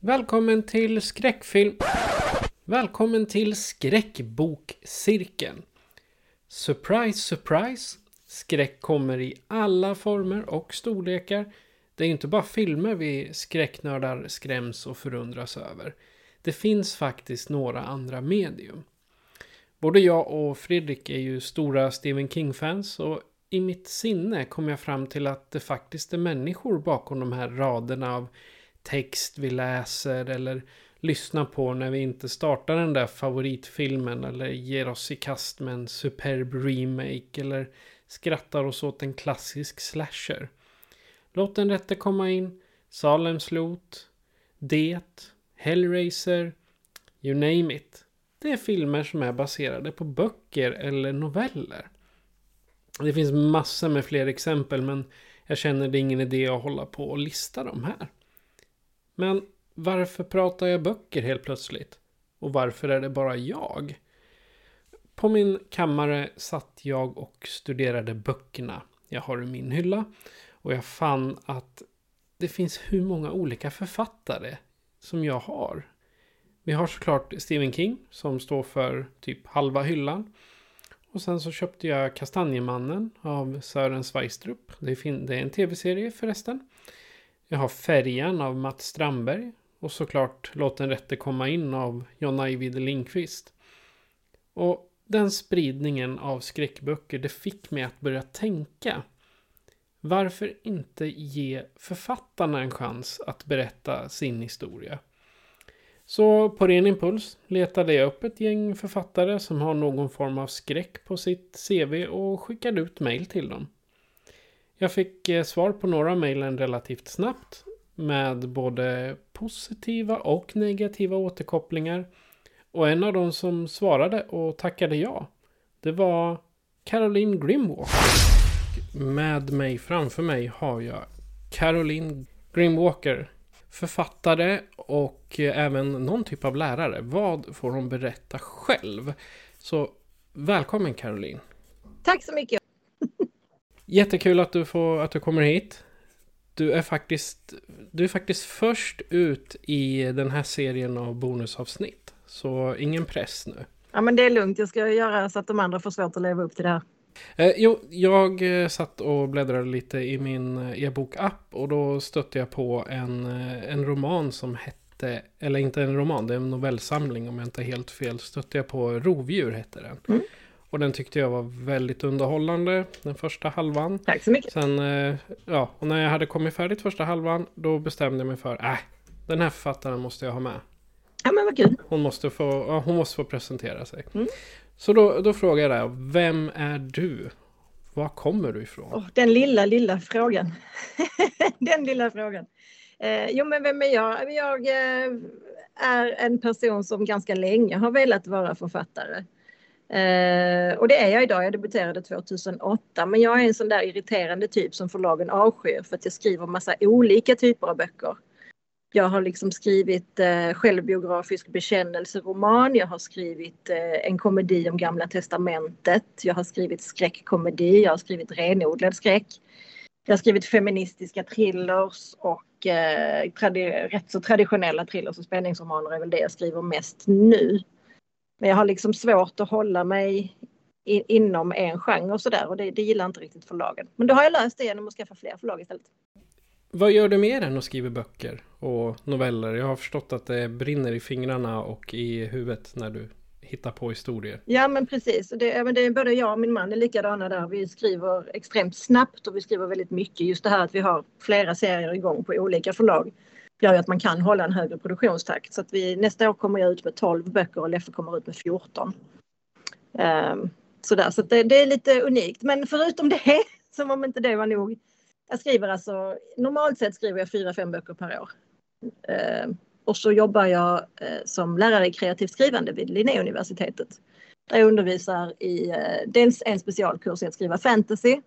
Välkommen till skräckfilm... Välkommen till skräckbokcirkeln. Surprise, surprise! Skräck kommer i alla former och storlekar. Det är ju inte bara filmer vi skräcknördar skräms och förundras över. Det finns faktiskt några andra medium. Både jag och Fredrik är ju stora Stephen King-fans och i mitt sinne kom jag fram till att det faktiskt är människor bakom de här raderna av text vi läser eller lyssnar på när vi inte startar den där favoritfilmen eller ger oss i kast med en superb remake eller skrattar oss åt en klassisk slasher. Låt den rätte komma in, Salems lot, Det, Hellraiser, you name it. Det är filmer som är baserade på böcker eller noveller. Det finns massor med fler exempel men jag känner det är ingen idé att hålla på och lista dem här. Men varför pratar jag böcker helt plötsligt? Och varför är det bara jag? På min kammare satt jag och studerade böckerna jag har i min hylla. Och jag fann att det finns hur många olika författare som jag har. Vi har såklart Stephen King som står för typ halva hyllan. Och sen så köpte jag Kastanjemannen av Sören Sveistrup. Det är en tv-serie förresten. Jag har Färjan av Mats Strandberg. Och såklart Låt den rätte komma in av John Ajvide Lindqvist. Och den spridningen av skräckböcker det fick mig att börja tänka. Varför inte ge författarna en chans att berätta sin historia? Så på ren impuls letade jag upp ett gäng författare som har någon form av skräck på sitt CV och skickade ut mail till dem. Jag fick eh, svar på några mejlen relativt snabbt med både positiva och negativa återkopplingar. Och en av dem som svarade och tackade ja, det var Caroline Grimwalker. Med mig framför mig har jag Caroline Grimwalker. Författare och även någon typ av lärare. Vad får hon berätta själv? Så välkommen Caroline. Tack så mycket. Jättekul att du, får, att du kommer hit. Du är, faktiskt, du är faktiskt först ut i den här serien av bonusavsnitt. Så ingen press nu. Ja men det är lugnt, jag ska göra så att de andra får svårt att leva upp till det här. Eh, jo, jag eh, satt och bläddrade lite i min eh, e-bokapp och då stötte jag på en, eh, en roman som hette, eller inte en roman, det är en novellsamling om jag inte är helt fel, stötte jag på Rovdjur hette den. Mm. Och den tyckte jag var väldigt underhållande, den första halvan. Tack så mycket. Sen, ja, och när jag hade kommit färdigt första halvan, då bestämde jag mig för, äh, den här författaren måste jag ha med. Ja men vad kul. Hon måste få, ja, hon måste få presentera sig. Mm. Så då, då frågar jag dig, vem är du? Var kommer du ifrån? Oh, den lilla, lilla frågan. den lilla frågan. Eh, jo men vem är jag? Jag eh, är en person som ganska länge har velat vara författare. Eh, och det är jag idag, jag debuterade 2008 men jag är en sån där irriterande typ som förlagen avskyr för att jag skriver massa olika typer av böcker. Jag har liksom skrivit eh, självbiografisk bekännelseroman, jag har skrivit eh, en komedi om Gamla Testamentet, jag har skrivit skräckkomedi, jag har skrivit renodlad skräck. Jag har skrivit feministiska thrillers och eh, tradi- rätt så traditionella thrillers och spänningsromaner är väl det jag skriver mest nu. Men jag har liksom svårt att hålla mig i, inom en genre och sådär och det, det gillar inte riktigt förlagen. Men då har jag löst det genom att skaffa fler förlag istället. Vad gör du mer än att skriva böcker och noveller? Jag har förstått att det brinner i fingrarna och i huvudet när du hittar på historier. Ja men precis, det, men det är både jag och min man är likadana där. Vi skriver extremt snabbt och vi skriver väldigt mycket. Just det här att vi har flera serier igång på olika förlag. gör ju att man kan hålla en högre produktionstakt. Så att vi, nästa år kommer jag ut med 12 böcker och Leffe kommer ut med 14. Um, ehm, sådär, så det, det, är lite unikt. Men förutom det, som om inte det var nog. Jag skriver alltså, normalt sett skriver jag fyra, fem böcker per år. Eh, och så jobbar jag eh, som lärare i kreativt skrivande vid Linnéuniversitetet. Där jag undervisar i eh, dels en specialkurs i att skriva fantasy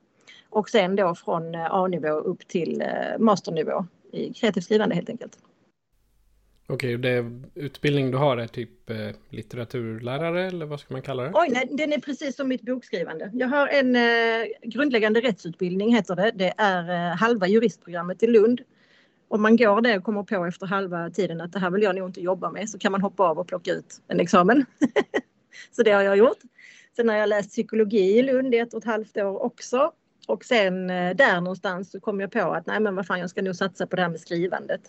och sen då från A-nivå upp till eh, masternivå i kreativt skrivande helt enkelt. Okej, det utbildning du har är typ eh, litteraturlärare eller vad ska man kalla det? Oj, nej, den är precis som mitt bokskrivande. Jag har en eh, grundläggande rättsutbildning heter det. Det är eh, halva juristprogrammet i Lund. Om man går det och kommer på efter halva tiden att det här vill jag nog inte jobba med så kan man hoppa av och plocka ut en examen. så det har jag gjort. Sen har jag läst psykologi i Lund i ett och ett halvt år också. Och sen eh, där någonstans så kom jag på att nej men vad fan jag ska nog satsa på det här med skrivandet.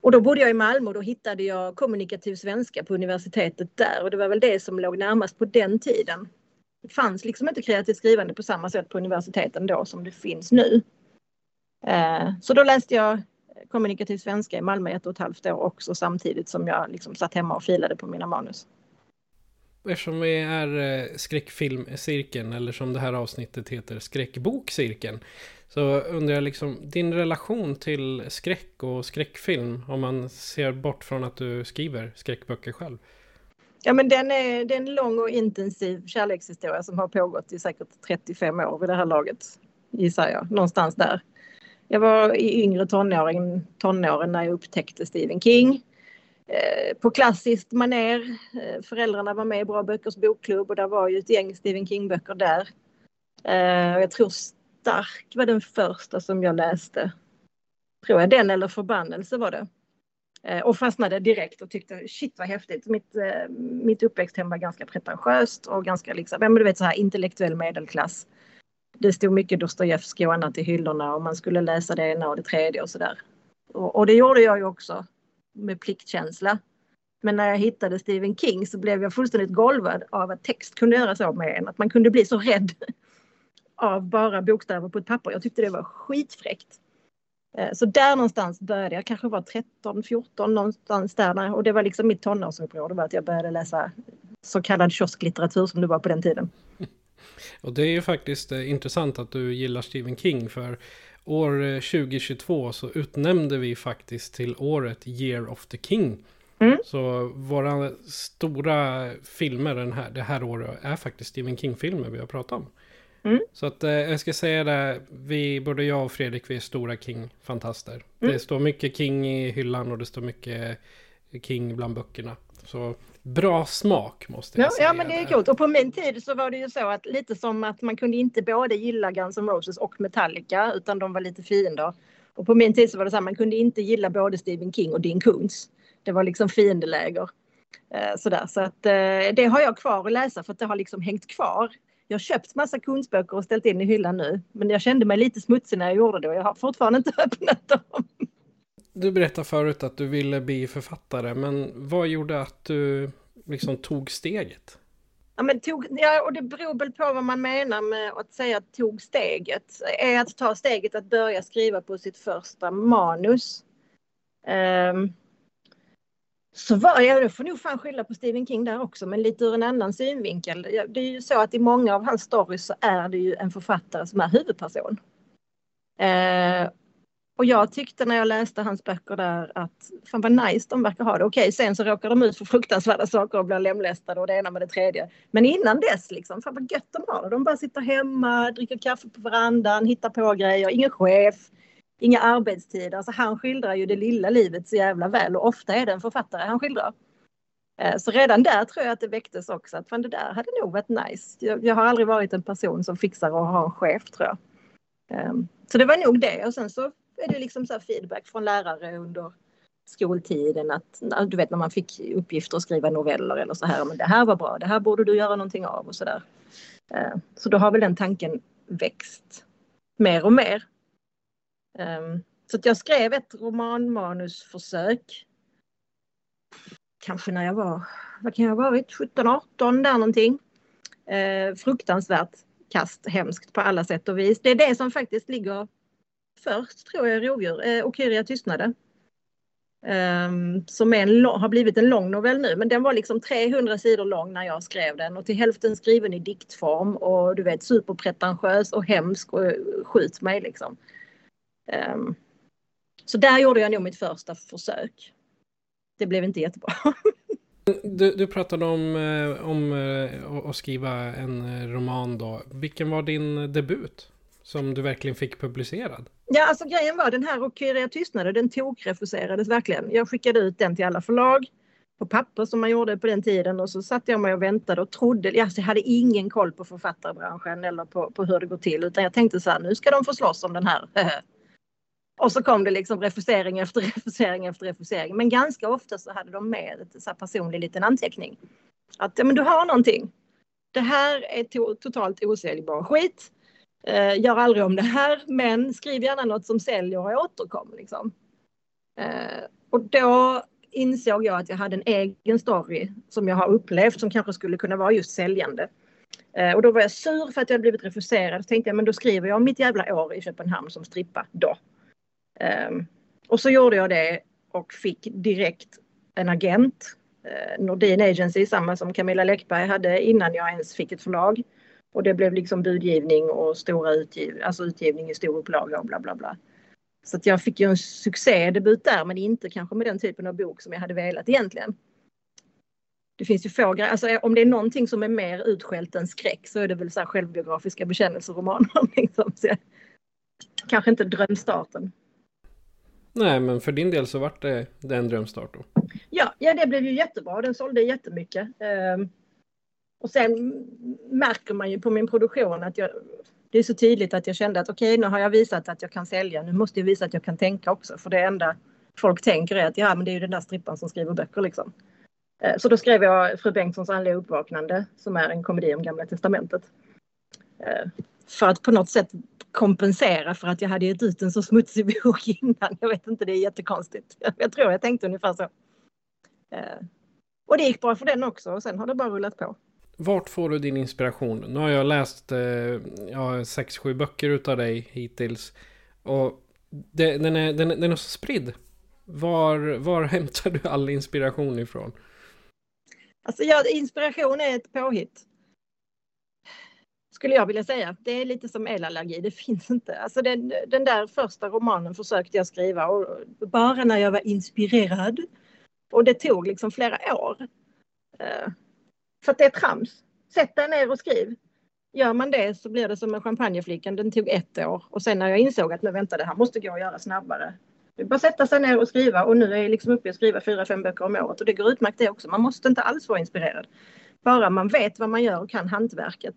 Och då bodde jag i Malmö och då hittade jag kommunikativ svenska på universitetet där och det var väl det som låg närmast på den tiden. Det fanns liksom inte kreativt skrivande på samma sätt på universiteten då som det finns nu. Eh, så då läste jag kommunikativ svenska i Malmö ett och ett halvt år också samtidigt som jag liksom satt hemma och filade på mina manus. Eftersom vi är eh, skräckfilmcirkeln eller som det här avsnittet heter skräckbokcirkeln så undrar jag liksom din relation till skräck och skräckfilm om man ser bort från att du skriver skräckböcker själv. Ja men den är, det är en lång och intensiv kärlekshistoria som har pågått i säkert 35 år vid det här laget. Gissar jag, någonstans där. Jag var i yngre tonåren, tonåren när jag upptäckte Stephen King. Eh, på klassiskt maner. Eh, föräldrarna var med i Bra Böckers bokklubb och där var ju ett gäng Stephen King-böcker där. Eh, jag tror Stark var den första som jag läste. Tror jag, den eller Förbannelse var det. Eh, och fastnade direkt och tyckte shit vad häftigt. Mitt, eh, mitt uppväxthem var ganska pretentiöst och ganska liksom, men du vet så här intellektuell medelklass. Det stod mycket Dostojevskij och annat i hyllorna och man skulle läsa det ena och det tredje och sådär. Och, och det gjorde jag ju också med pliktkänsla. Men när jag hittade Stephen King så blev jag fullständigt golvad av att text kunde göra så med en. Att man kunde bli så rädd av bara bokstäver på ett papper. Jag tyckte det var skitfräckt. Eh, så där någonstans började jag, kanske var 13, 14 någonstans där. Och det var liksom mitt tonårsuppror. Det var att jag började läsa så kallad kiosklitteratur som det var på den tiden. Och det är ju faktiskt eh, intressant att du gillar Stephen King. För år 2022 eh, så utnämnde vi faktiskt till året Year of the King. Mm. Så våra stora filmer den här, det här året är faktiskt Stephen King-filmer vi har pratat om. Mm. Så att eh, jag ska säga det, vi, både jag och Fredrik, vi är stora King-fantaster. Mm. Det står mycket King i hyllan och det står mycket King bland böckerna. Så bra smak måste jag ja, säga. Ja, men det är coolt. Och på min tid så var det ju så att lite som att man kunde inte både gilla Guns N' Roses och Metallica utan de var lite fiender. Och på min tid så var det så här, man kunde inte gilla både Stephen King och Dean Koontz. Det var liksom fiendeläger. Eh, sådär. Så att eh, det har jag kvar att läsa för att det har liksom hängt kvar. Jag har köpt massa Koontz-böcker och ställt in i hyllan nu. Men jag kände mig lite smutsig när jag gjorde det och jag har fortfarande inte öppnat dem. Du berättade förut att du ville bli författare, men vad gjorde att du liksom tog steget? Ja, men tog, ja, och det beror väl på vad man menar med att säga att tog steget. Är att ta steget att börja skriva på sitt första manus. Um, så var jag, du får nog fan skylla på Stephen King där också, men lite ur en annan synvinkel. Det är ju så att i många av hans stories så är det ju en författare som är huvudperson. Eh, och jag tyckte när jag läste hans böcker där att fan vad nice de verkar ha det. Okej, sen så råkar de ut för fruktansvärda saker och blir lemlästade och det ena med det tredje. Men innan dess liksom, fan vad gött de har det. De bara sitter hemma, dricker kaffe på verandan, hittar på grejer, ingen chef, inga arbetstider. Alltså han skildrar ju det lilla livet så jävla väl och ofta är det en författare han skildrar. Eh, så redan där tror jag att det väcktes också att fan det där hade nog varit nice. Jag, jag har aldrig varit en person som fixar att ha en chef tror jag. Ehm, så det var nog det och sen så är det liksom så feedback från lärare under skoltiden att du vet när man fick uppgifter att skriva noveller eller så här, men det här var bra, det här borde du göra någonting av och så där. Ehm, så då har väl den tanken växt mer och mer. Ehm, så att jag skrev ett romanmanusförsök. Kanske när jag var, vad kan jag ha varit, 17, 18 där någonting. Ehm, fruktansvärt kast, hemskt på alla sätt och vis. Det är det som faktiskt ligger först tror jag rovdjur eh, och Kyria tystnade. Um, som en, har blivit en lång novell nu. Men den var liksom 300 sidor lång när jag skrev den och till hälften skriven i diktform och du vet superpretentiös och hemsk och skjut mig liksom. Um, så där gjorde jag nog mitt första försök. Det blev inte jättebra. Du, du pratade om, eh, om eh, att skriva en roman då. Vilken var din debut? Som du verkligen fick publicerad? Ja, alltså grejen var den här och Kyria tystnade, den tokrefuserades verkligen. Jag skickade ut den till alla förlag på papper som man gjorde på den tiden och så satt jag mig och väntade och trodde, alltså jag hade ingen koll på författarbranschen eller på, på hur det går till utan jag tänkte så här, nu ska de få slåss om den här. och så kom det liksom refusering efter refusering efter refusering. Men ganska ofta så hade de med ett så personlig liten anteckning. Att ja, men du har någonting. Det här är to totalt osäljbar skit. Eh, gör aldrig om det här, men skriv gärna något som säljer och återkom. Liksom. Eh, och då insåg jag att jag hade en egen story som jag har upplevt som kanske skulle kunna vara just säljande. Eh, och då var jag sur för att jag blivit refuserad. Så tänkte jag, men då skriver jag om mitt jävla år i Köpenhamn som strippa då. Ehm, och så gjorde jag det och fick direkt en agent. Eh, Nordin Agency, samma som Camilla Läckberg hade innan jag ens fick ett förlag. Och det blev liksom budgivning och stora utgiv alltså utgivning i stor upplaga och bla bla bla. Så att jag fick ju en succédebut där men inte kanske med den typen av bok som jag hade velat egentligen. Det finns ju få alltså eh, om det är någonting som är mer utskällt än skräck så är det väl så här självbiografiska bekännelseromaner. Liksom. Så jag, kanske inte drömstarten. Nej, men för din del så vart det, det en drömstart då? Ja, ja, det blev ju jättebra. Den sålde jättemycket. Um, och sen märker man ju på min produktion att jag, det är så tydligt att jag kände att okej, okay, nu har jag visat att jag kan sälja. Nu måste jag visa att jag kan tänka också. För det enda folk tänker är att ja, men det är ju den där strippan som skriver böcker liksom. Eh, så då skrev jag Fru Bengtssons andliga uppvaknande som är en komedi om Gamla Testamentet. Eh, för att på något sätt kompensera för att jag hade gett ut en så smutsig bok innan. Jag vet inte, det är jättekonstigt. Jag tror jag tänkte ungefär så. Eh, och det gick bra för den också och sen har det bara rullat på. Vart får du din inspiration? Nu har jag läst eh, ja, sex, sju böcker utav dig hittills. Och det, den, är, den, den är så spridd. Var, var hämtar du all inspiration ifrån? Alltså ja, inspiration är ett påhitt skulle jag vilja säga. Det är lite som elallergi, det finns inte. Alltså den, den där första romanen försökte jag skriva och bara när jag var inspirerad. Och det tog liksom flera år. Uh, för att det är trams. Sätt dig ner och skriv. Gör man det så blir det som med champagneflickan, den tog ett år. Och sen när jag insåg att nu vänta, det här måste gå att göra snabbare. Det är bara sätta sig ner och skriva och nu är jag liksom uppe och skriva fyra, fem böcker om året och det går utmärkt det också. Man måste inte alls vara inspirerad. Bara man vet vad man gör och kan hantverket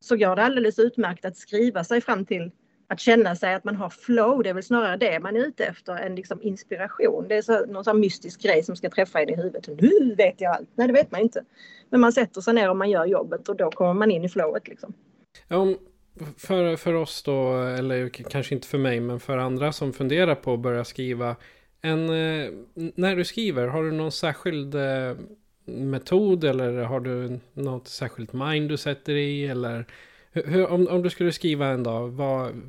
så går det alldeles utmärkt att skriva sig fram till att känna sig att man har flow. Det är väl snarare det man är ute efter än liksom inspiration. Det är så, någon sån mystisk grej som ska träffa en i huvudet. Nu vet jag allt. Nej, det vet man inte. Men man sätter sig ner och man gör jobbet och då kommer man in i flowet liksom. Om, för, för oss då, eller kanske inte för mig, men för andra som funderar på att börja skriva. En, eh, när du skriver, har du någon särskild eh, metod eller har du något särskilt mind du sätter i? Eller hur, om, om du skulle skriva en dag, vad,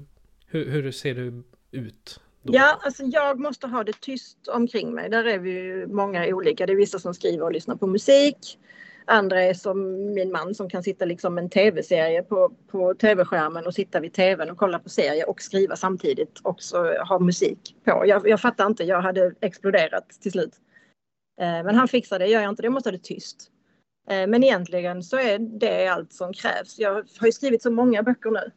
hur, hur ser du ut? Då? Ja, alltså jag måste ha det tyst omkring mig. Där är vi ju många olika. Det är vissa som skriver och lyssnar på musik. Andra är som min man som kan sitta liksom en tv-serie på, på tv-skärmen och sitta vid tvn och kolla på serie och skriva samtidigt och så ha musik på. Jag, jag fattar inte, jag hade exploderat till slut. Eh, men han fixar det, gör jag inte det, måste jag ha det tyst. Eh, men egentligen så är det allt som krävs. Jag har ju skrivit så många böcker nu.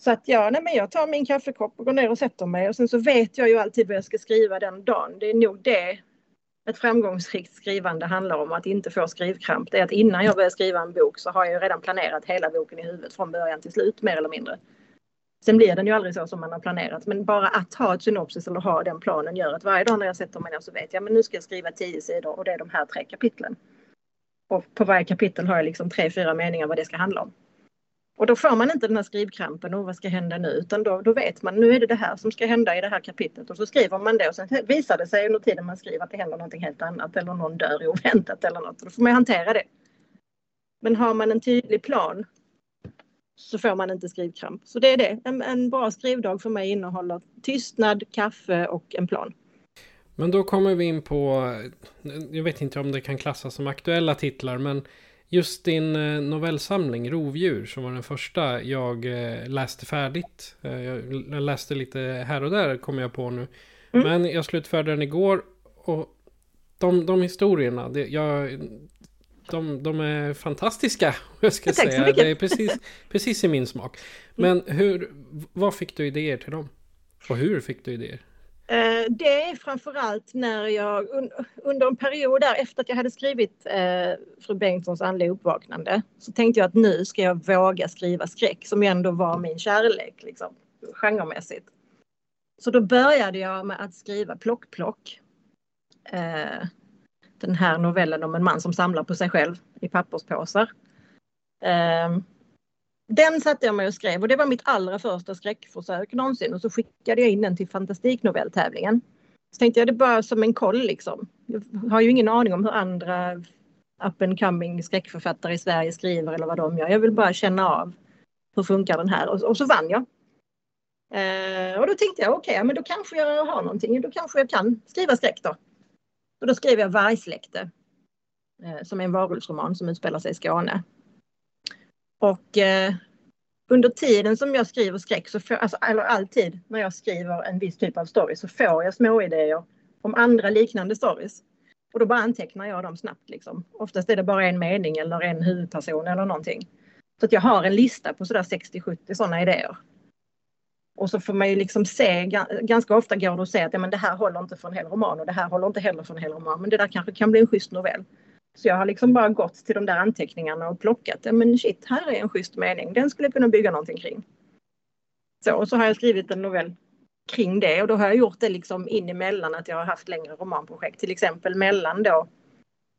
Så att ja, nej men jag tar min kaffekopp och går ner och sätter mig och sen så vet jag ju alltid vad jag ska skriva den dagen. Det är nog det ett framgångsrikt skrivande handlar om, att inte få skrivkramp. Det är att innan jag börjar skriva en bok så har jag redan planerat hela boken i huvudet från början till slut, mer eller mindre. Sen blir den ju aldrig så som man har planerat, men bara att ha ett synopsis eller ha den planen gör att varje dag när jag sätter mig ner så vet jag, men nu ska jag skriva tio sidor och det är de här tre kapitlen. Och på varje kapitel har jag liksom tre, fyra meningar vad det ska handla om. Och då får man inte den här skrivkrampen, och vad ska hända nu? Utan då, då vet man, nu är det det här som ska hända i det här kapitlet. Och så skriver man det och sen visar det sig under tiden man skriver att det händer någonting helt annat eller någon dör oväntat eller något. Då får man hantera det. Men har man en tydlig plan så får man inte skrivkramp. Så det är det. En, en bra skrivdag för mig innehåller tystnad, kaffe och en plan. Men då kommer vi in på, jag vet inte om det kan klassas som aktuella titlar, men just din eh, novellsamling Rovdjur som var den första jag eh, läste färdigt. Eh, jag läste lite här och där kommer jag på nu. Mm. Men jag slutförde den igår och de, de historierna, det, jag, de, de är fantastiska. Jag ska jag säga. Det är precis, precis i min smak. Men hur, vad fick du idéer till dem? Och hur fick du idéer? Eh, det är framförallt när jag under en period där efter att jag hade skrivit eh, Fru Bengtssons andliga uppvaknande så tänkte jag att nu ska jag våga skriva skräck som ändå var min kärlek liksom, genremässigt. Så då började jag med att skriva Plock Plock. Eh, den här novellen om en man som samlar på sig själv i papperspåsar. Ehm, den satte jag mig och skrev och det var mitt allra första skräckförsök någonsin och så skickade jag in den till fantastiknovelltävlingen. Så tänkte jag det bara som en koll liksom. Jag har ju ingen aning om hur andra up and coming skräckförfattare i Sverige skriver eller vad de gör. Jag vill bara känna av hur funkar den här och, och så vann jag. Eh, och då tänkte jag okej, okay, men då kanske jag har någonting. Då kanske jag kan skriva skräck då. Och då skrev jag Vargsläkte. Eh, som är en varulvsroman som utspelar sig i Skåne. Och eh, under tiden som jag skriver skräck, så får, alltså, eller alltid när jag skriver en viss typ av story så får jag små idéer om andra liknande stories. Och då bara antecknar jag dem snabbt. Liksom. Oftast är det bara en mening eller en huvudperson eller någonting. Så att jag har en lista på sådär 60-70 sådana idéer. Och så får man ju liksom se, ganska ofta går det att se att ja, men det här håller inte för en hel roman och det här håller inte heller för en hel roman. Men det där kanske kan bli en schysst novell. Så jag har liksom bara gått till de där anteckningarna och plockat. Ja, men shit, här är en schysst mening. Den skulle jag kunna bygga någonting kring. Så, och så har jag skrivit en novell kring det och då har jag gjort det liksom in emellan att jag har haft längre romanprojekt. Till exempel mellan då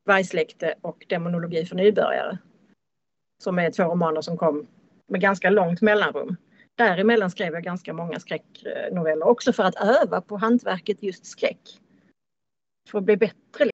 Vargsläkte och Demonologi för nybörjare. Som är två romaner som kom med ganska långt mellanrum. Däremellan skrev jag ganska många skräcknoveller också för att öva på hantverket just skräck. För att bli bättre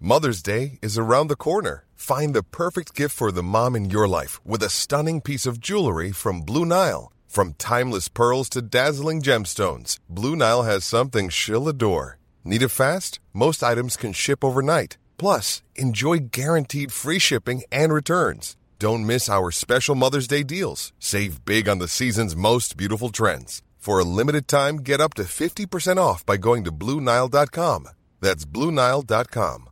Mother's Day is around the corner. Find the perfect gift for the mom in your life with a stunning piece of jewelry from Blue Nile. From timeless pearls to dazzling gemstones, Blue Nile has something she'll adore. Need it fast? Most items can ship overnight. Plus, enjoy guaranteed free shipping and returns. Don't miss our special Mother's Day deals. Save big on the season's most beautiful trends. For a limited time, get up to 50% off by going to Bluenile.com. That's Bluenile.com.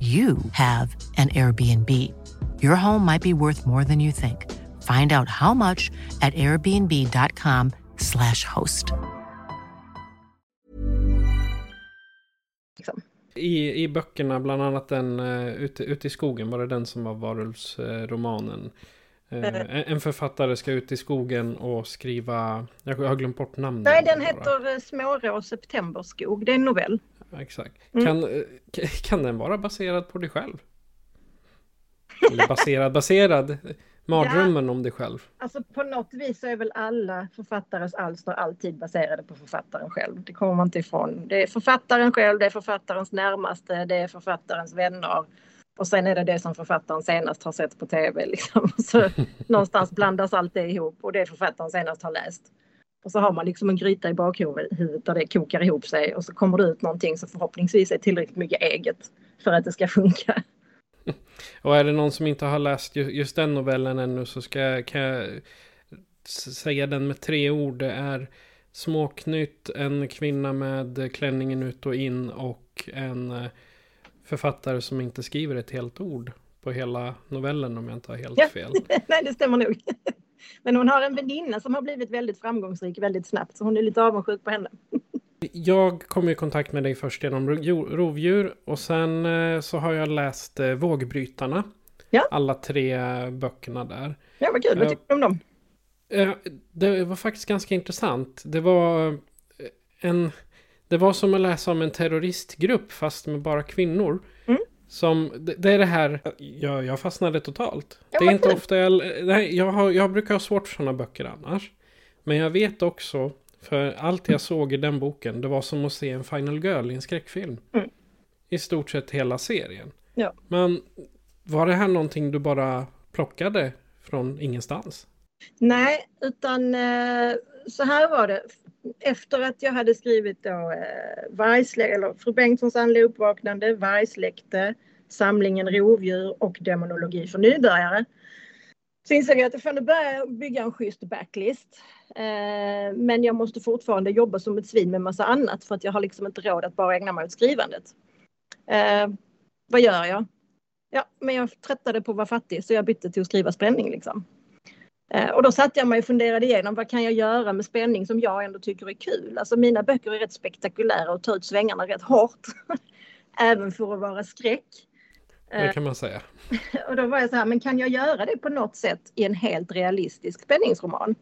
you have an Airbnb. Your home might be worth more than you think. Find out how much at airbnb.com slash host. I, I böckerna, bland annat den uh, ute, ute i skogen, var det den som var varulvsromanen. Uh, uh, en författare ska ut i skogen och skriva, jag har glömt bort namnet. Nej, den heter Smårå septemberskog, det är en novell exakt. Mm. Kan, kan den vara baserad på dig själv? Eller baserad, baserad. Mardrömmen ja, om dig själv. Alltså på något vis är väl alla författares alster alltid baserade på författaren själv. Det kommer man inte ifrån. Det är författaren själv, det är författarens närmaste, det är författarens vänner. Och sen är det det som författaren senast har sett på tv. Liksom. Så någonstans blandas allt det ihop och det författaren senast har läst. Och så har man liksom en gryta i bakhuvudet där det kokar ihop sig och så kommer det ut någonting som förhoppningsvis är tillräckligt mycket eget för att det ska funka. Och är det någon som inte har läst just den novellen ännu så ska, kan jag säga den med tre ord. Det är Småknytt, en kvinna med klänningen ut och in och en eh, författare som inte skriver ett helt ord på hela novellen om jag inte har helt fel. Nej, det stämmer nog. Men hon har en väninna som har blivit väldigt framgångsrik väldigt snabbt, så hon är lite avundsjuk på henne. Jag kom i kontakt med dig först genom rovdjur och sen eh, så har jag läst eh, Vågbrytarna. Ja. Alla tre böckerna där. Ja, vad kul. Vad tycker du om dem? Det var faktiskt ganska intressant. Det var en... Det var som att läsa om en terroristgrupp fast med bara kvinnor. Som, det, det är det här, jag, jag fastnade totalt. Ja, det är inte ofta jag, nej, jag, har, jag brukar ha svårt för sådana böcker annars. Men jag vet också, för allt jag såg i den boken, det var som att se en Final Girl i en skräckfilm. Mm. I stort sett hela serien. Ja. Men var det här någonting du bara plockade från ingenstans? Nej, utan eh, så här var det. Efter att jag hade skrivit då eh, eller Fru Bengtssons andliga uppvaknande, Vargsläkte, Samlingen rovdjur och Demonologi för nybörjare. Så insåg jag att jag får börja bygga en schysst backlist. Eh, men jag måste fortfarande jobba som ett svin med massa annat för att jag har liksom inte råd att bara ägna mig åt skrivandet. Eh, vad gör jag? Ja, men jag tröttade på att vara fattig så jag bytte till att skriva spänning liksom. Eh, Och då satte jag mig och funderade igenom vad kan jag göra med spänning som jag ändå tycker är kul. Alltså mina böcker är rätt spektakulära och tar ut svängarna rätt hårt. Även för att vara skräck. Det kan man säga. Och då var jag så här, men kan jag göra det på något sätt i en helt realistisk spänningsroman?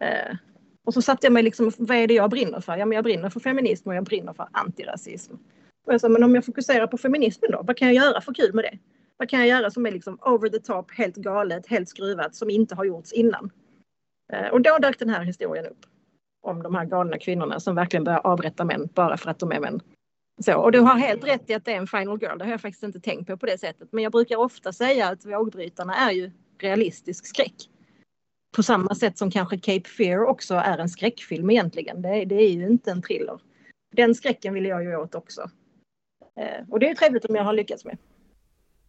Eh, och så satte jag mig liksom, vad är det jag brinner för? Ja, men jag brinner för feminism och jag brinner för antirasism. Och jag sa, men om jag fokuserar på feminismen då, vad kan jag göra för kul med det? Vad kan jag göra som är liksom over the top, helt galet, helt skruvat, som inte har gjorts innan? Eh, och då dök den här historien upp. Om de här galna kvinnorna som verkligen börjar avrätta män bara för att de är män. Så, och du har helt rätt i att det är en final girl, det har jag faktiskt inte tänkt på på det sättet. Men jag brukar ofta säga att vågbrytarna är ju realistisk skräck. På samma sätt som kanske Cape Fear också är en skräckfilm egentligen. Det, det är ju inte en thriller. Den skräcken vill jag ju åt också. Eh, och det är ju trevligt om jag har lyckats med.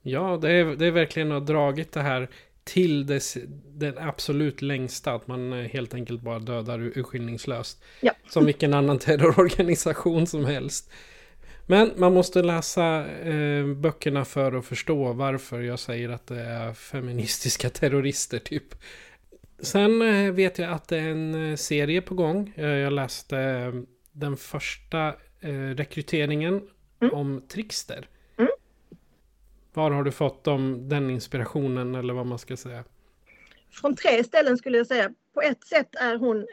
Ja, det är, det är verkligen att ha dragit det här till dess, den absolut längsta. Att man eh, helt enkelt bara dödar ur- urskillningslöst. Ja. Som vilken annan terrororganisation som helst. Men man måste läsa eh, böckerna för att förstå varför jag säger att det är feministiska terrorister typ. Sen eh, vet jag att det är en eh, serie på gång. Eh, jag läste den första rekryteringen Mm. om Trickster. Var har du fått dem, den inspirationen eller vad man ska säga? Från tre ställen skulle jag säga. På ett sätt är hon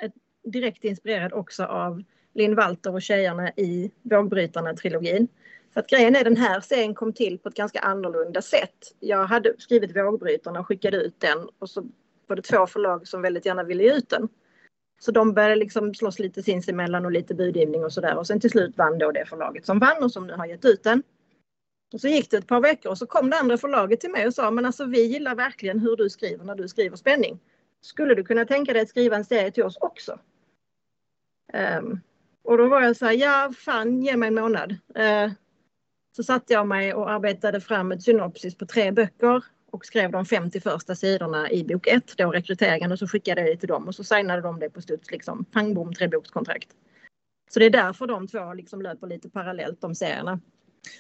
direkt inspirerad också av Linn Walter och tjejerna i Vågbrytarna-trilogin. För att grejen är den här serien kom till på ett ganska annorlunda sätt. Jag hade skrivit Vågbrytarna och skickade ut den och så var det två förlag som väldigt gärna ville ge ut den. Så de började liksom slåss lite sinsemellan och lite budgivning och sådär. Och sen till slut vann då det förlaget som vann och som nu har gett ut den. Och så gick det ett par veckor och så kom det andra förlaget till mig och sa men alltså vi gillar verkligen hur du skriver när du skriver spänning. Skulle du kunna tänka dig att skriva en serie till oss också? Um, och då var jag så här, ja fan ge mig en månad. Uh, så satte jag mig och arbetade fram ett synopsis på tre böcker och skrev de 50 första sidorna i bok 1, då rekryteringen och så skickade jag det till dem och så signade de det på studs liksom pang bom trebokskontrakt. Så det är därför de två liksom löper lite parallellt de serierna.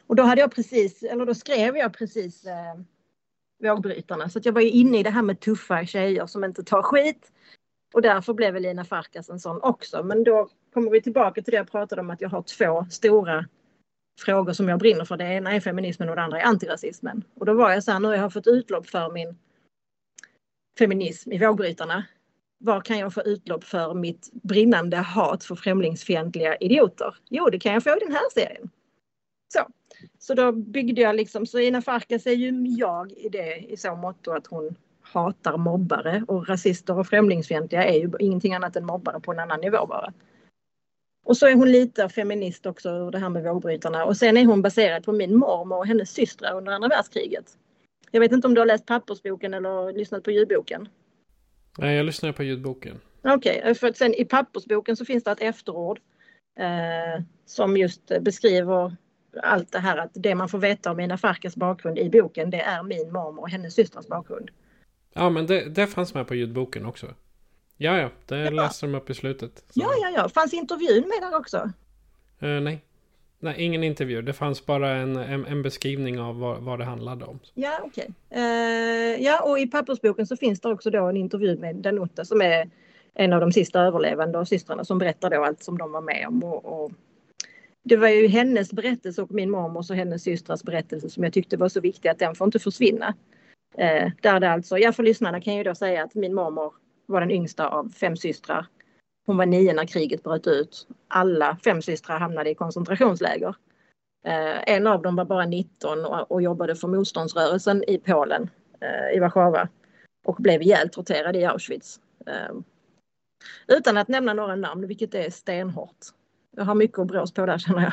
Och då hade jag precis, eller då skrev jag precis eh, Vågbrytarna så att jag var ju inne i det här med tuffa tjejer som inte tar skit. Och därför blev Elina Farkas en sån också. Men då kommer vi tillbaka till det jag pratade om att jag har två stora frågor som jag brinner för. Det ena är feminismen och det andra är antirasismen. Och då var jag så här, nu har jag fått utlopp för min feminism i Vågbrytarna. Var kan jag få utlopp för mitt brinnande hat för främlingsfientliga idioter? Jo, det kan jag få i den här serien. Så, så då byggde jag liksom, så Ina Farkas är ju jag i det i så måtto att hon hatar mobbare och rasister och främlingsfientliga är ju ingenting annat än mobbare på en annan nivå bara. Och så är hon lite feminist också, det här med vågbrytarna. Och sen är hon baserad på min mormor och hennes systrar under andra världskriget. Jag vet inte om du har läst pappersboken eller lyssnat på ljudboken? Nej, jag lyssnar på ljudboken. Okej, för att sen i pappersboken så finns det ett efterord eh, som just beskriver allt det här att det man får veta om Mina Farkas bakgrund i boken det är min mormor och hennes systrars bakgrund. Ja, men det, det fanns med på ljudboken också. Ja, ja, det Ja. läste de upp i slutet. Så, Ja, ja, ja. Fanns intervjun med där också? eh, nej. nej, ingen intervju. Det fanns bara en, en, en beskrivning av vad, vad det handlade om. Ja, okej. Eh, ja, och i pappersboken så finns det också då en intervju med Danuta som är en av de sista överlevande och systrarna som berättar då allt som de var med om. Och, och det var ju hennes berättelse och min mormors och hennes systrars berättelse som jag tyckte var så viktig att den får inte försvinna. Eh, där det alltså, ja för lyssnarna kan jag ju då säga att min mormor var den yngsta av fem systrar. Hon var nio när kriget bröt ut. Alla fem systrar hamnade i koncentrationsläger. Eh, en av dem var bara 19 och, och jobbade för motståndsrörelsen i Polen, eh, i Warszawa och blev ihjältorterad i Auschwitz. Eh, utan att nämna några namn, vilket är stenhårt. Jag har mycket att brås på där känner jag.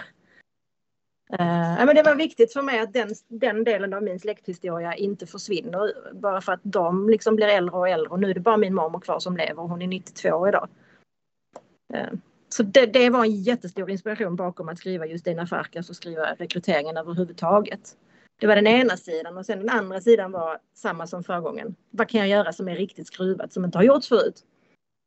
Eh, men det var viktigt för mig att den, den delen av min släkthistoria inte försvinner bara för att de liksom blir äldre och äldre. Och nu är det bara min mormor kvar som lever och hon är 92 år idag. Eh, så det, det, var en jättestor inspiration bakom att skriva just Dina Farkas och skriva rekryteringen överhuvudtaget. Det var den ena sidan och sen den andra sidan var samma som förra gången. Vad kan jag göra som är riktigt skruvat som inte har gjorts förut?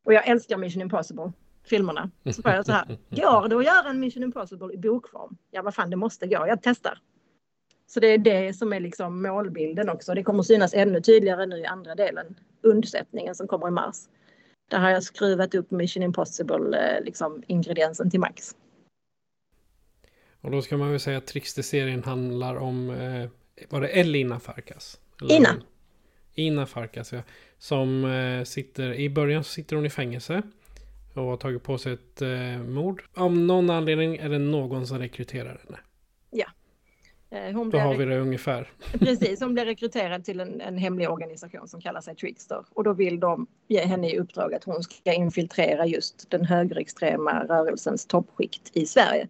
Och jag älskar Mission Impossible filmerna. Så var jag så här, går det att göra en Mission Impossible i bokform? Ja, vad fan, det måste gå. Jag testar. Så det är det som är liksom målbilden också. Det kommer synas ännu tydligare nu i andra delen, undsättningen som kommer i mars. Där har jag skruvat upp Mission Impossible, eh, liksom ingrediensen till max. Och då ska man väl säga att Trickster-serien handlar om, eh, var det Elina Farkas? Eller? Ina. Ina Farkas, ja. Som eh, sitter, i början så sitter hon i fängelse. Och har tagit på sig ett eh, mord. Av någon anledning är det någon som rekryterar henne. Ja. Eh, hon Då har vi det ungefär. Precis, hon blir rekryterad till en, en hemlig organisation som kallar sig Trickster. Och då vill de ge henne i uppdrag att hon ska infiltrera just den högerextrema rörelsens toppskikt i Sverige.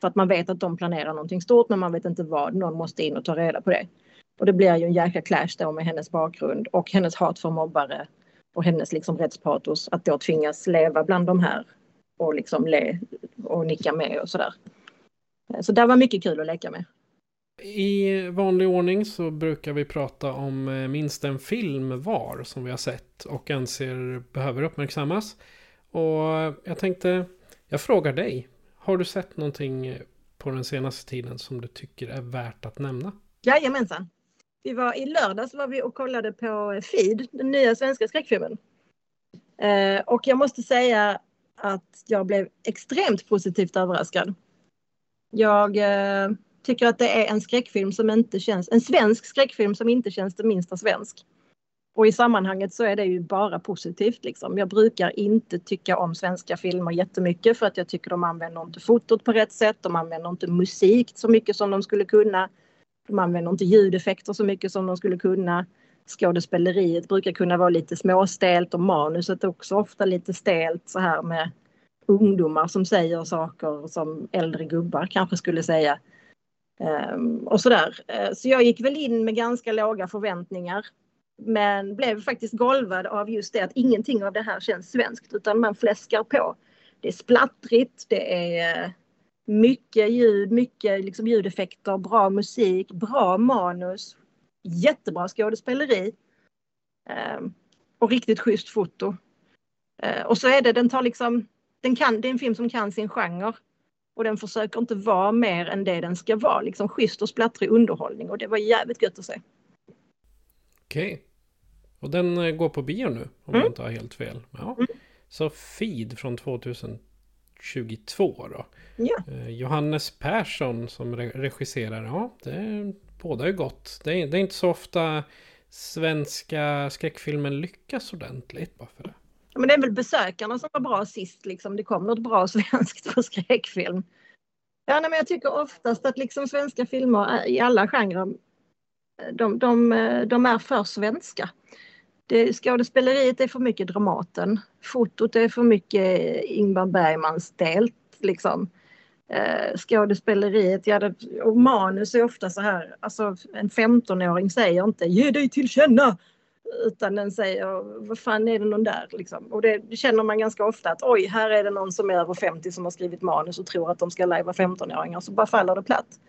För att man vet att de planerar någonting stort men man vet inte vad. Någon måste in och ta reda på det. Och det blir ju en jäkla clash då med hennes bakgrund och hennes hat för mobbare och hennes liksom rättspatos att då tvingas leva bland de här och liksom le och nicka med och sådär. Så det var mycket kul att leka med. I vanlig ordning så brukar vi prata om eh, minst en film var som vi har sett och anser behöver uppmärksammas. Och jag tänkte, jag frågar dig, har du sett någonting på den senaste tiden som du tycker är värt att nämna? Jajamensan. Vi var i lördags var vi och kollade på eh, Feed, den nya svenska skräckfilmen. Eh, och jag måste säga att jag blev extremt positivt överraskad. Jag eh, tycker att det är en skräckfilm som inte känns, en svensk skräckfilm som inte känns det minsta svensk. Och i sammanhanget så är det ju bara positivt liksom. Jag brukar inte tycka om svenska filmer jättemycket för att jag tycker de använder inte fotot på rätt sätt. De använder inte musik så mycket som de skulle kunna. De använder inte ljudeffekter så mycket som de skulle kunna. Skådespeleriet brukar kunna vara lite småstelt och manuset också ofta lite stelt så här med ungdomar som säger saker som äldre gubbar kanske skulle säga. Ehm, och sådär. Eh, så jag gick väl in med ganska låga förväntningar. Men blev faktiskt golvad av just det att ingenting av det här känns svenskt utan man fläskar på. Det är splattrigt, det är mycket ljud, mycket liksom ljudeffekter, bra musik, bra manus, jättebra skådespeleri. Eh, och riktigt schysst foto. Eh, och så är det, den tar liksom, den kan, det är en film som kan sin genre. Och den försöker inte vara mer än det den ska vara, liksom schysst och splattrig underhållning. Och det var jävligt gött att se. Okej. Okay. Och den eh, går på bio nu, om mm. jag inte har helt fel. Ja. Mm. Så Feed från 2000 22 då. Ja. Eh, Johannes Persson som regisserar, ja, det båda är gott. Det är, det är inte så ofta svenska skräckfilmen lyckas ordentligt. Varför det? Men det är väl besökarna som var bra sist, liksom. Det kom något bra svenskt på skräckfilm. Ja, nej, men jag tycker oftast att liksom svenska filmer i alla genrer, de, de, de är för svenska. Det, skådespeleriet är för mycket Dramaten. Fotot är för mycket Ingmar Bergmans stelt liksom. Eh, skådespeleriet, ja, det, och manus är ofta så här, alltså en 15-åring säger inte ge dig till känna utan den säger vad fan är det någon där liksom. Och det, det känner man ganska ofta att oj, här är det någon som är över 50 som har skrivit manus och tror att de ska lajva 15-åringar så bara faller det platt.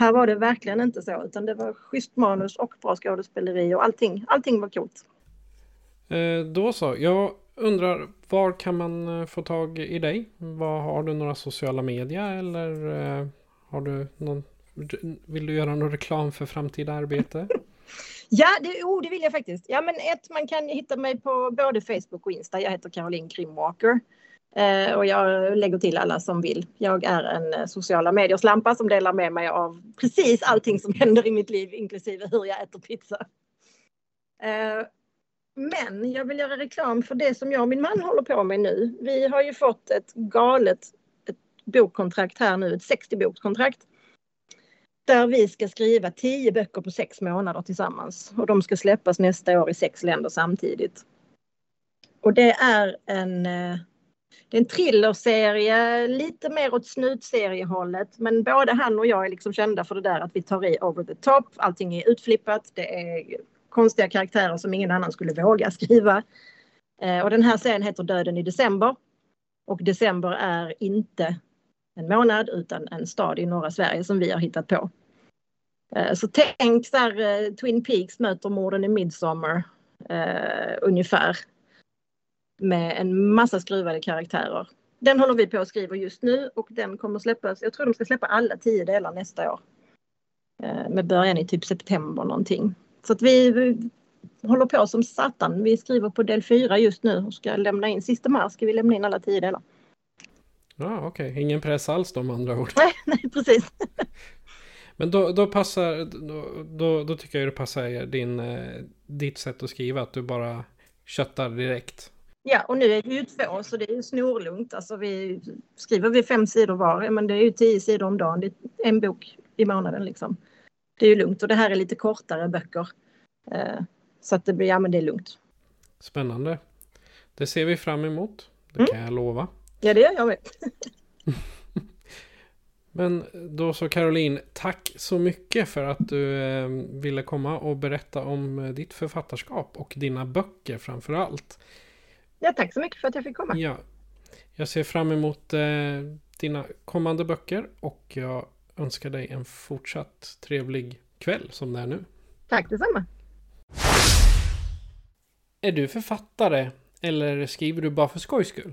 Här var det verkligen inte så utan det var schysst manus och bra skådespeleri och allting, allting var coolt. Eh, då så. Jag undrar, var kan man eh, få tag i dig? Var, har du några sociala medier eller eh, har du någon, vill du göra någon reklam för framtida arbete? Ja, det, oh, det vill jag faktiskt. Ja, men ett, man kan hitta mig på både Facebook och Insta. Jag heter Caroline Krimwalker. Eh, och jag lägger till alla som vill. Jag är en sociala medier-slampa som delar med mig av precis allting som händer i mitt liv, inklusive hur jag äter pizza. Eh, men jag vill göra reklam för det som jag och min man håller på med nu. Vi har ju fått ett galet ett bokkontrakt här nu, ett 60-bokskontrakt. Där vi ska skriva 10 böcker på sex månader tillsammans. Och de ska släppas nästa år i sex länder samtidigt. Och det är en, eh, det är en thrillerserie, lite mer åt snutseriehållet. Men både han och jag är liksom kända för det där att vi tar i over the top. Allting är utflippat. Det är konstiga karaktärer som ingen annan skulle våga skriva. Eh, och den här serien heter Döden i december. Och december är inte en månad utan en stad i norra Sverige som vi har hittat på. Eh, så tänk så här, eh, Twin Peaks möter morden i Midsommar eh, ungefär med en massa skruvade karaktärer. Den håller vi på att skriva just nu och den kommer släppas. Jag tror de ska släppa alla tio delar nästa år. Eh, med början i typ september någonting. Så att vi, håller på som satan. Vi skriver på del fyra just nu och ska lämna in sista mars ska vi lämna in alla tio delar. Ja, okej. Okay. Ingen press alls då med andra ord. Nej, nej precis. Men då, då passar, då, då, då, tycker jag det passar din, eh, ditt sätt att skriva, att du bara köttar direkt. Ja, och nu är vi ju två så det är ju snorlugnt. Alltså vi skriver vi fem sidor var, men det är ju tio sidor om dagen. Det är en bok i månaden liksom. Det är ju lugnt och det här är lite kortare böcker. Eh, så att det blir, ja men det är lugnt. Spännande. Det ser vi fram emot. Det mm. kan jag lova. Ja, det gör jag med. Men då så Caroline, tack så mycket för att du eh, ville komma och berätta om eh, ditt författarskap och dina böcker framför allt. Ja, tack så mycket för att jag fick komma. Ja. Jag ser fram emot eh, dina kommande böcker och jag önskar dig en fortsatt trevlig kväll som det är nu. Tack detsamma. Är du författare eller skriver du bara för skojs skull?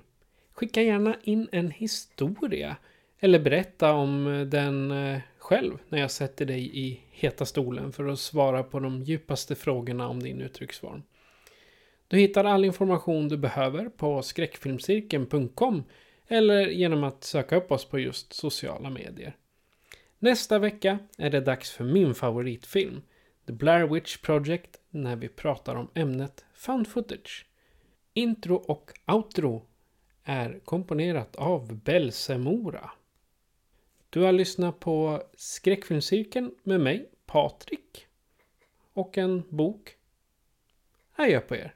Skicka gärna in en historia eller berätta om den eh, själv när jag sätter dig i heta stolen för att svara på de djupaste frågorna om din uttrycksform. Du hittar all information du behöver på skräckfilmscirkeln.com eller genom att söka upp oss på just sociala medier. Nästa vecka är det dags för min favoritfilm, The Blair Witch Project, när vi pratar om ämnet Found Footage. Intro och outro är komponerat av Belsemora. Du har lyssnat på Skräckfilmscirkeln med mig, Patrik. Och en bok. Adjö på er.